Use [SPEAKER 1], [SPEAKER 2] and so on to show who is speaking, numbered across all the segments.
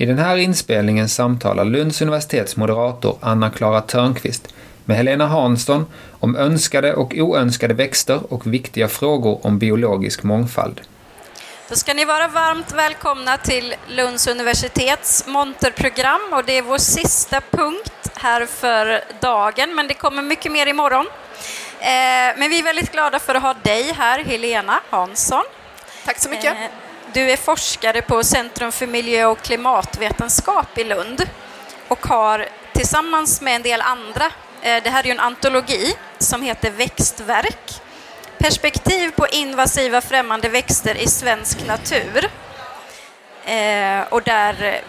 [SPEAKER 1] I den här inspelningen samtalar Lunds universitets moderator Anna-Klara Törnqvist med Helena Hansson om önskade och oönskade växter och viktiga frågor om biologisk mångfald.
[SPEAKER 2] Då ska ni vara varmt välkomna till Lunds universitets monterprogram och det är vår sista punkt här för dagen, men det kommer mycket mer imorgon. Eh, men vi är väldigt glada för att ha dig här, Helena Hansson.
[SPEAKER 3] Tack så mycket.
[SPEAKER 2] Du är forskare på Centrum för miljö och klimatvetenskap i Lund och har tillsammans med en del andra, eh, det här är ju en antologi som heter Växtverk, perspektiv på invasiva främmande växter i svensk natur. Eh, och där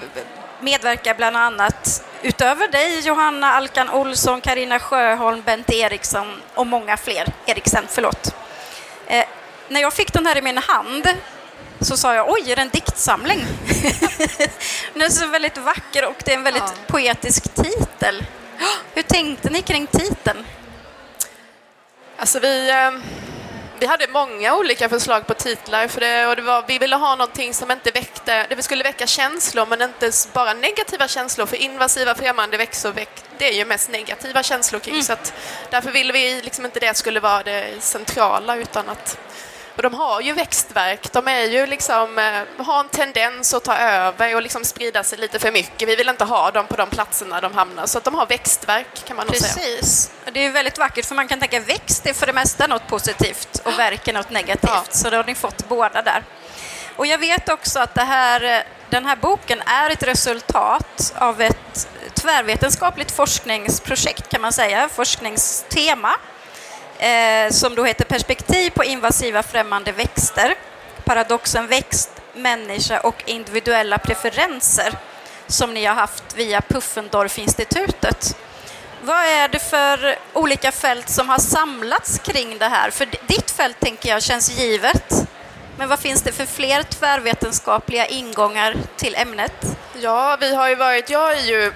[SPEAKER 2] medverkar bland annat, utöver dig, Johanna Alkan Olsson, Karina Sjöholm, Bent Eriksson och många fler. Eriksen, förlåt. Eh, när jag fick den här i min hand så sa jag oj, är det en diktsamling? den är så väldigt vacker och det är en väldigt ja. poetisk titel. Hur tänkte ni kring titeln?
[SPEAKER 3] Alltså vi, eh, vi hade många olika förslag på titlar för det, och det var, vi ville ha någonting som inte väckte, det skulle väcka känslor men inte bara negativa känslor för invasiva främmande växter det är ju mest negativa känslor kring mm. så att därför ville vi liksom inte det skulle vara det centrala utan att och de har ju växtverk, de är ju liksom, eh, har en tendens att ta över och liksom sprida sig lite för mycket. Vi vill inte ha dem på de platserna de hamnar, så att de har växtverk kan man nog
[SPEAKER 2] Precis.
[SPEAKER 3] säga.
[SPEAKER 2] Precis, det är väldigt vackert för man kan tänka växt är för det mesta något positivt och verk är något negativt, ja. så då har ni fått båda där. Och jag vet också att det här, den här boken är ett resultat av ett tvärvetenskapligt forskningsprojekt kan man säga, forskningstema eh, som då heter Perspektiv på invasiva främmande växter, paradoxen växt, människa och individuella preferenser som ni har haft via Puffendorf-institutet. Vad är det för olika fält som har samlats kring det här? För ditt fält tänker jag känns givet. Men vad finns det för fler tvärvetenskapliga ingångar till ämnet?
[SPEAKER 3] Ja, vi har ju varit, jag är ju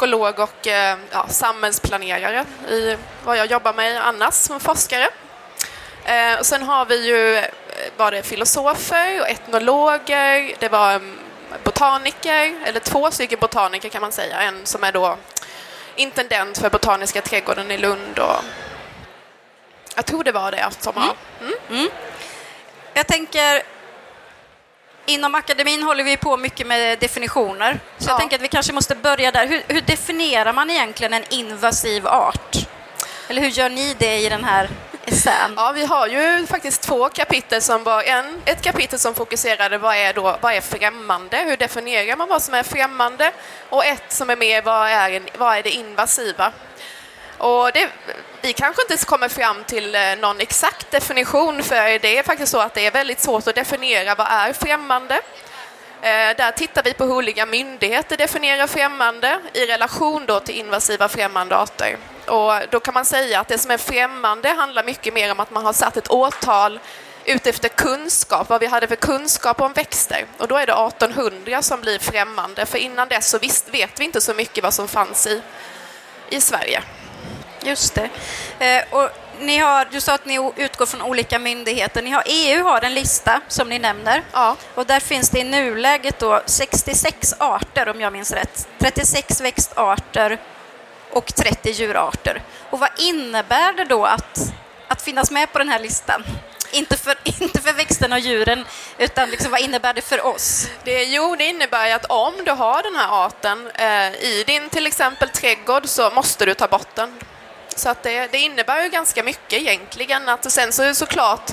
[SPEAKER 3] ekolog och eh, ja, samhällsplanerare i vad jag jobbar med annars som forskare. Eh, och sen har vi ju eh, var det filosofer och etnologer, det var mm, botaniker, eller två stycken botaniker kan man säga, en som är då intendent för Botaniska trädgården i Lund och jag tror det var det som har... Mm. Mm.
[SPEAKER 2] Jag tänker, inom akademin håller vi på mycket med definitioner. Så ja. jag tänker att vi kanske måste börja där. Hur, hur, definierar man egentligen en invasiv art? Eller hur gör ni det i den här essän?
[SPEAKER 3] Ja, vi har ju faktiskt två kapitel som var en, ett kapitel som fokuserade vad är, då, vad är främmande? Hur definierar man vad som är främmande? Och ett som är mer vad är, vad är det invasiva? Och det, vi kanske inte kommer fram till eh, någon exakt definition för det är faktiskt så att det är väldigt svårt att definiera vad är främmande. Eh, där tittar vi på hur olika myndigheter definierar främmande i relation då till invasiva främmande arter. Och då kan man säga att det som är främmande handlar mycket mer om att man har satt ett årtal utefter kunskap, vad vi hade för kunskap om växter. Och då är det 1800 som blir främmande, för innan dess så visst vet vi inte så mycket vad som fanns i, i Sverige.
[SPEAKER 2] Just det. Eh, och ni har, du sa att ni utgår från olika myndigheter. Ni har, EU har en lista som ni nämner.
[SPEAKER 3] Ja.
[SPEAKER 2] Och där finns det i nuläget då 66 arter om jag minns rätt. 36 växtarter och 30 djurarter. Och vad innebär det då att, att finnas med på den här listan? Inte för, inte för växterna och djuren, utan liksom, vad innebär det för oss?
[SPEAKER 3] Det, jo, det innebär att om du har den här arten eh, i din till exempel trädgård så måste du ta bort den. Så att det, det innebär ju ganska mycket egentligen. Att sen så är det såklart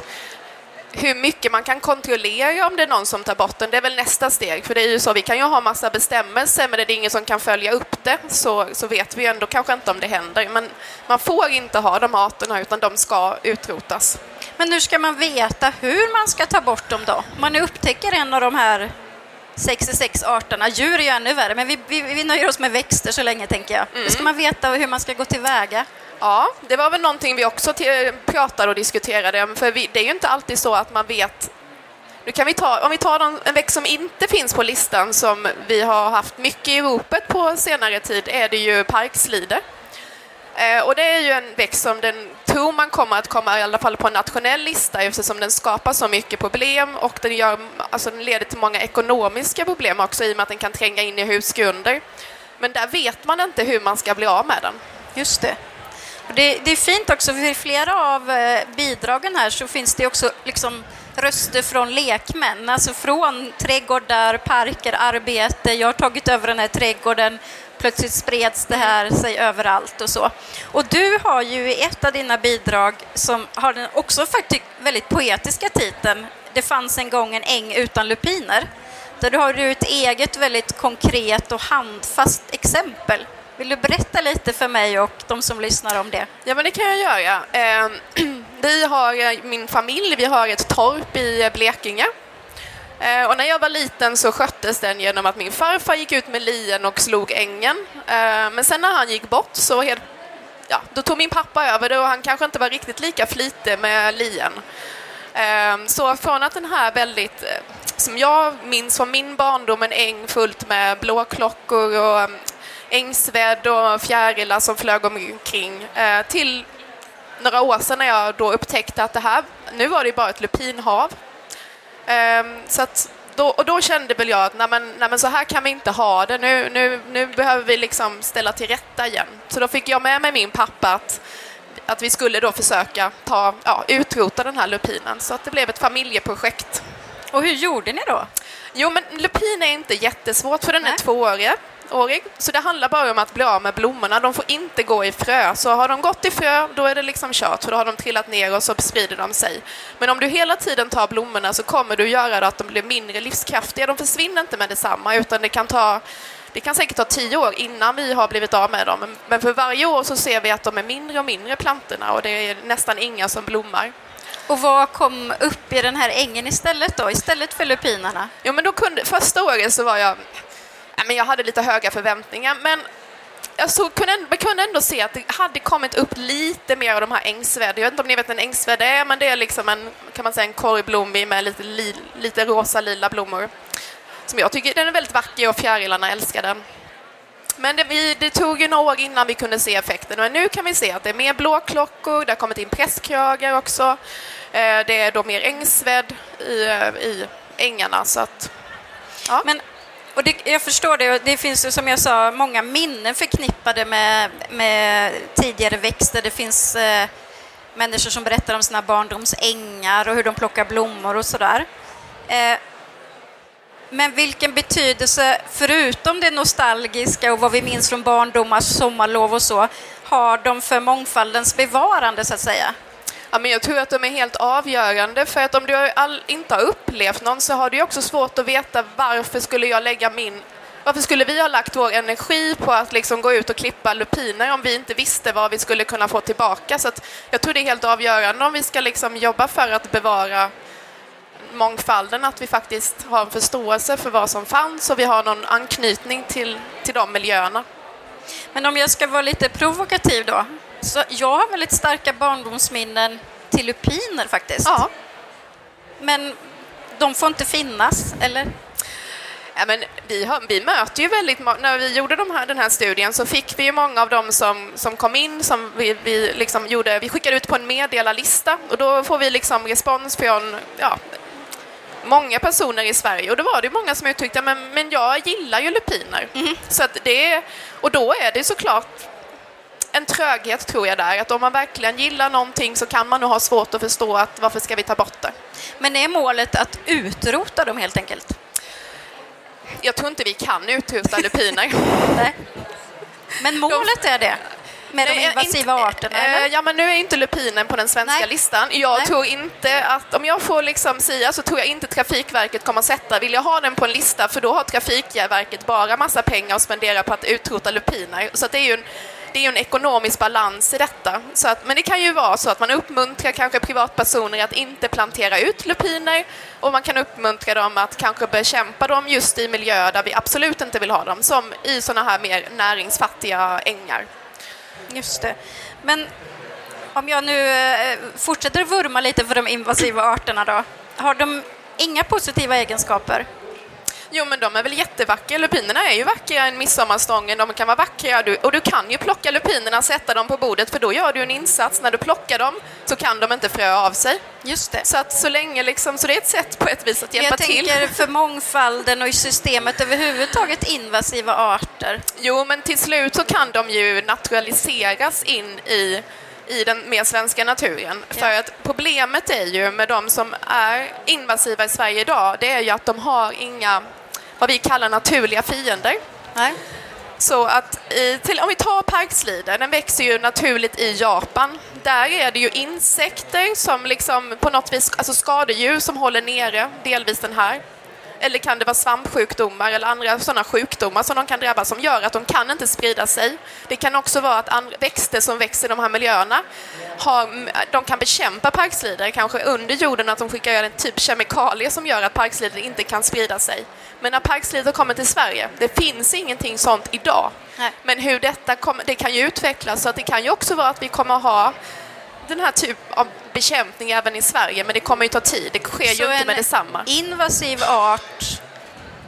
[SPEAKER 3] hur mycket man kan kontrollera om det är någon som tar bort den, det är väl nästa steg. För det är ju så, vi kan ju ha massa bestämmelser, men det är ingen som kan följa upp det, så, så vet vi ju ändå kanske inte om det händer. Men man får inte ha de arterna, utan de ska utrotas.
[SPEAKER 2] Men hur ska man veta hur man ska ta bort dem då? Om man upptäcker en av de här 66 arterna. Djur är ju ännu värre, men vi, vi, vi nöjer oss med växter så länge, tänker jag. Mm. Hur ska man veta hur man ska gå tillväga?
[SPEAKER 3] Ja, det var väl någonting vi också pratade och diskuterade, för vi, det är ju inte alltid så att man vet nu kan vi ta, om vi tar en växt som inte finns på listan som vi har haft mycket i ropet på senare tid är det ju parkslide. Eh, och det är ju en växt som den tror man kommer att komma i alla fall på en nationell lista eftersom den skapar så mycket problem och den, gör, alltså den leder till många ekonomiska problem också i och med att den kan tränga in i husgrunder. Men där vet man inte hur man ska bli av med den.
[SPEAKER 2] Just det. Det, det, är fint också, för i flera av eh, bidragen här så finns det också liksom röster från lekmän, alltså från trädgårdar, parker, arbete. Jag har tagit över den här trädgården, plötsligt spreds det här sig överallt och så. Och du har ju i ett av dina bidrag, som har den också faktiskt väldigt poetiska titeln, Det fanns en gång en äng utan lupiner, där du har ett eget väldigt konkret och handfast exempel vill du berätta lite för mig och de som lyssnar om det?
[SPEAKER 3] Ja, men det kan jag göra. Ehm, vi har, min familj, vi har ett torp i Blekinge. Eh, och när jag var liten så sköttes den genom att min farfar gick ut med lien och slog ängen. Eh, men sen när han gick bort så helt, ja, då tog min pappa över det och han kanske inte var riktigt lika flitig med lien. Eh, så från att den här väldigt, som jag minns från min barndom, en äng fullt med blåklockor och ängsvädd och fjärilar som flög omkring till några år sedan när jag då upptäckte att det här, nu var det bara ett lupinhav. Ehm, så att då, och då kände väl jag att nej men, nej men så här kan vi inte ha det, nu, nu, nu behöver vi liksom ställa till rätta igen. Så då fick jag med mig min pappa att, att vi skulle då försöka ta, ja, utrota den här lupinen. Så att det blev ett familjeprojekt.
[SPEAKER 2] Och hur gjorde ni då?
[SPEAKER 3] Jo, men lupin är inte jättesvårt för den är tvåårig årig. Så det handlar bara om att bli av med blommorna. De får inte gå i frö. Så har de gått i frö, då är det liksom kört, för då har de trillat ner och så sprider de sig. Men om du hela tiden tar blommorna så kommer du göra det att de blir mindre livskraftiga. De försvinner inte med detsamma, utan det kan ta det kan säkert ta tio år innan vi har blivit av med dem. Men för varje år så ser vi att de är mindre och mindre plantorna och det är nästan inga som blommar.
[SPEAKER 2] Och vad kom upp i den här ängen istället då, istället för lupinerna?
[SPEAKER 3] Jo, men då kunde, första året så var jag men jag hade lite höga förväntningar, men jag såg, kunde, man kunde ändå se att det hade kommit upp lite mer av de här ängsvärd. Jag vet inte om ni vet vad en ängsvärd är, men det är liksom en, kan man säga, en korgblommig med lite, li, lite rosa-lila blommor. Som jag tycker den är väldigt vacker och fjärilarna älskar den. Men det, vi, det tog ju några år innan vi kunde se effekten. Men nu kan vi se att det är mer blåklockor, det har kommit in prästkragar också. Eh, det är då mer ängsvärd i, i ängarna. Så att,
[SPEAKER 2] ja. Men och det, jag förstår det. Det finns ju som jag sa många minnen förknippade med, med tidigare växter. Det finns eh, människor som berättar om sina barndomsängar och hur de plockar blommor och sådär. Eh, men vilken betydelse, förutom det nostalgiska och vad vi minns från barndomars sommarlov och så, har de för mångfaldens bevarande så att säga?
[SPEAKER 3] Ja, men jag tror att de är helt avgörande för att om du all, inte har upplevt någon så har du också svårt att veta varför skulle jag lägga min varför skulle vi ha lagt vår energi på att liksom gå ut och klippa lupiner om vi inte visste vad vi skulle kunna få tillbaka? Så jag tror det är helt avgörande om vi ska liksom jobba för att bevara mångfalden, att vi faktiskt har en förståelse för vad som fanns och vi har någon anknytning till, till de miljöerna.
[SPEAKER 2] Men om jag ska vara lite provokativ då, så jag har väldigt starka barndomsminnen till lupiner faktiskt.
[SPEAKER 3] Ja.
[SPEAKER 2] Men de får inte finnas, eller?
[SPEAKER 3] Ja, men vi, har, vi möter ju väldigt När vi gjorde de här, den här studien så fick vi ju många av dem som, som kom in som vi, vi, liksom gjorde, vi skickade ut på en meddelarlista och då får vi liksom respons från ja, många personer i Sverige och då var det många som uttryckte men, men jag gillar ju lupiner. Mm. Så det, och då är det såklart en tröghet tror jag där, att om man verkligen gillar någonting så kan man nog ha svårt att förstå att varför ska vi ta bort det.
[SPEAKER 2] Men är målet att utrota dem helt enkelt?
[SPEAKER 3] Jag tror inte vi kan utrota lupiner.
[SPEAKER 2] Nej. Men målet är det? Med de invasiva inte, arterna? Eller?
[SPEAKER 3] Eh, ja, men nu är inte lupinen på den svenska Nej. listan. Jag Nej. tror inte att, om jag får liksom säga så tror jag inte Trafikverket kommer att sätta, vill jag ha den på en lista, för då har Trafikverket bara massa pengar att spendera på att utrota lupiner. Så det är ju en det är ju en ekonomisk balans i detta. Så att, men det kan ju vara så att man uppmuntrar kanske privatpersoner att inte plantera ut lupiner och man kan uppmuntra dem att kanske bekämpa dem just i miljöer där vi absolut inte vill ha dem, som i sådana här mer näringsfattiga ängar.
[SPEAKER 2] Just det. Men om jag nu eh, fortsätter vurma lite för de invasiva arterna då, har de inga positiva egenskaper?
[SPEAKER 3] Jo, men de är väl jättevackra. Lupinerna är ju vackrare än midsommarstången. De kan vara vackra. Du, och du kan ju plocka lupinerna och sätta dem på bordet för då gör du en insats. När du plockar dem så kan de inte frö av sig.
[SPEAKER 2] Just det.
[SPEAKER 3] Så att så länge liksom, så det är ett sätt på ett vis att hjälpa
[SPEAKER 2] jag
[SPEAKER 3] till.
[SPEAKER 2] Jag tänker för mångfalden och i systemet överhuvudtaget invasiva arter.
[SPEAKER 3] Jo, men till slut så kan de ju naturaliseras in i i den mer svenska naturen. Ja. För att problemet är ju med de som är invasiva i Sverige idag, det är ju att de har inga, vad vi kallar naturliga fiender.
[SPEAKER 2] Nej.
[SPEAKER 3] Så att till, om vi tar parkslide, den växer ju naturligt i Japan. Där är det ju insekter som liksom på något vis, alltså skadedjur som håller nere delvis den här eller kan det vara svampsjukdomar eller andra sådana sjukdomar som de kan drabbas som gör att de kan inte sprida sig. Det kan också vara att andra, växter som växer i de här miljöerna har, de kan bekämpa parkslidare kanske under jorden, att de skickar en typ kemikalier som gör att parkslidare inte kan sprida sig. Men när parkslidare kommer till Sverige, det finns ingenting sånt idag. Nej. Men hur detta kommer, det kan ju utvecklas så att det kan ju också vara att vi kommer ha den här typen av bekämpning även i Sverige, men det kommer ju ta tid. Det sker Så ju inte med detsamma.
[SPEAKER 2] invasiv art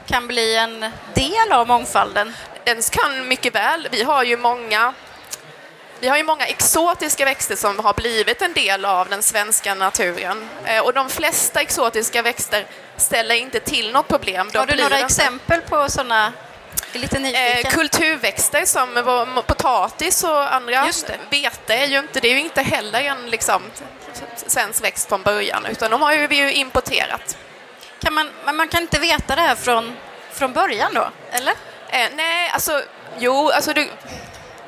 [SPEAKER 2] kan bli en del av mångfalden?
[SPEAKER 3] Den kan mycket väl. Vi har ju många vi har ju många exotiska växter som har blivit en del av den svenska naturen. Eh, och de flesta exotiska växter ställer inte till något problem.
[SPEAKER 2] De har du några exempel på sådana
[SPEAKER 3] Eh, kulturväxter som potatis och andra. Vete är ju inte, det är ju inte heller en liksom, svensk växt från början, utan de har ju vi ju importerat.
[SPEAKER 2] Kan man, man kan inte veta det här från, från början då, eller?
[SPEAKER 3] Eh, nej, alltså jo, alltså du,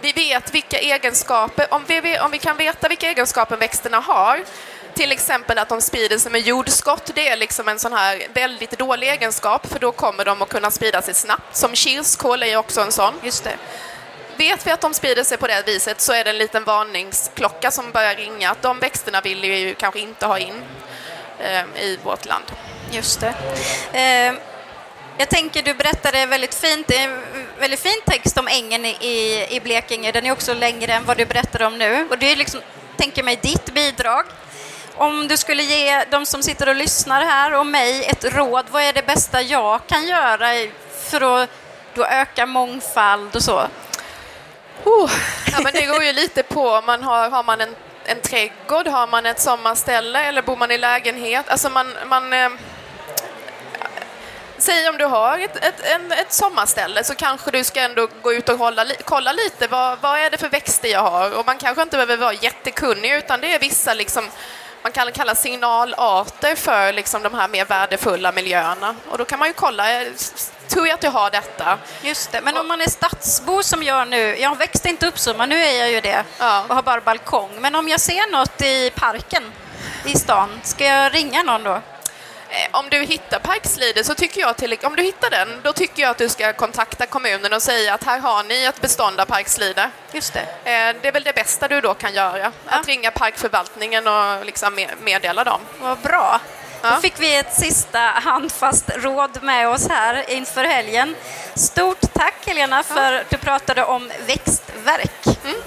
[SPEAKER 3] vi vet vilka egenskaper, om vi, om vi kan veta vilka egenskaper växterna har, till exempel att de sprider sig med jordskott, det är liksom en sån här väldigt dålig egenskap, för då kommer de att kunna sprida sig snabbt. Som kirskål är också en sån.
[SPEAKER 2] Just det.
[SPEAKER 3] Vet vi att de sprider sig på det viset så är det en liten varningsklocka som börjar ringa att de växterna vill vi ju kanske inte ha in eh, i vårt land.
[SPEAKER 2] Just det. Eh, jag tänker, du berättade väldigt fint, en väldigt fin text om ängen i, i Blekinge. Den är också längre än vad du berättade om nu. Och det är liksom, tänker mig, ditt bidrag om du skulle ge de som sitter och lyssnar här och mig ett råd, vad är det bästa jag kan göra för att då öka mångfald och så?
[SPEAKER 3] Oh. Ja, men det går ju lite på, man har, har man en, en trädgård, har man ett sommarställe eller bor man i lägenhet? Alltså man, man eh, Säg om du har ett, ett, en, ett sommarställe så kanske du ska ändå gå ut och hålla, kolla lite vad, vad är det för växter jag har och man kanske inte behöver vara jättekunnig utan det är vissa liksom man kan kalla signalarter för liksom de här mer värdefulla miljöerna. Och då kan man ju kolla, tror jag att jag har detta?
[SPEAKER 2] Just det, men om man är stadsbo som jag nu, jag växte inte upp så, men nu är jag ju det ja. och har bara balkong. Men om jag ser något i parken i stan, ska jag ringa någon då?
[SPEAKER 3] Eh, om du hittar parkslide så tycker jag till, om du hittar den, då tycker jag att du ska kontakta kommunen och säga att här har ni ett bestånd av parkslide.
[SPEAKER 2] Just det.
[SPEAKER 3] Eh, det är väl det bästa du då kan göra, ja. att ringa parkförvaltningen och liksom meddela dem.
[SPEAKER 2] Vad bra. Ja. Då fick vi ett sista handfast råd med oss här inför helgen. Stort tack Helena för att du pratade om växtverk. Mm.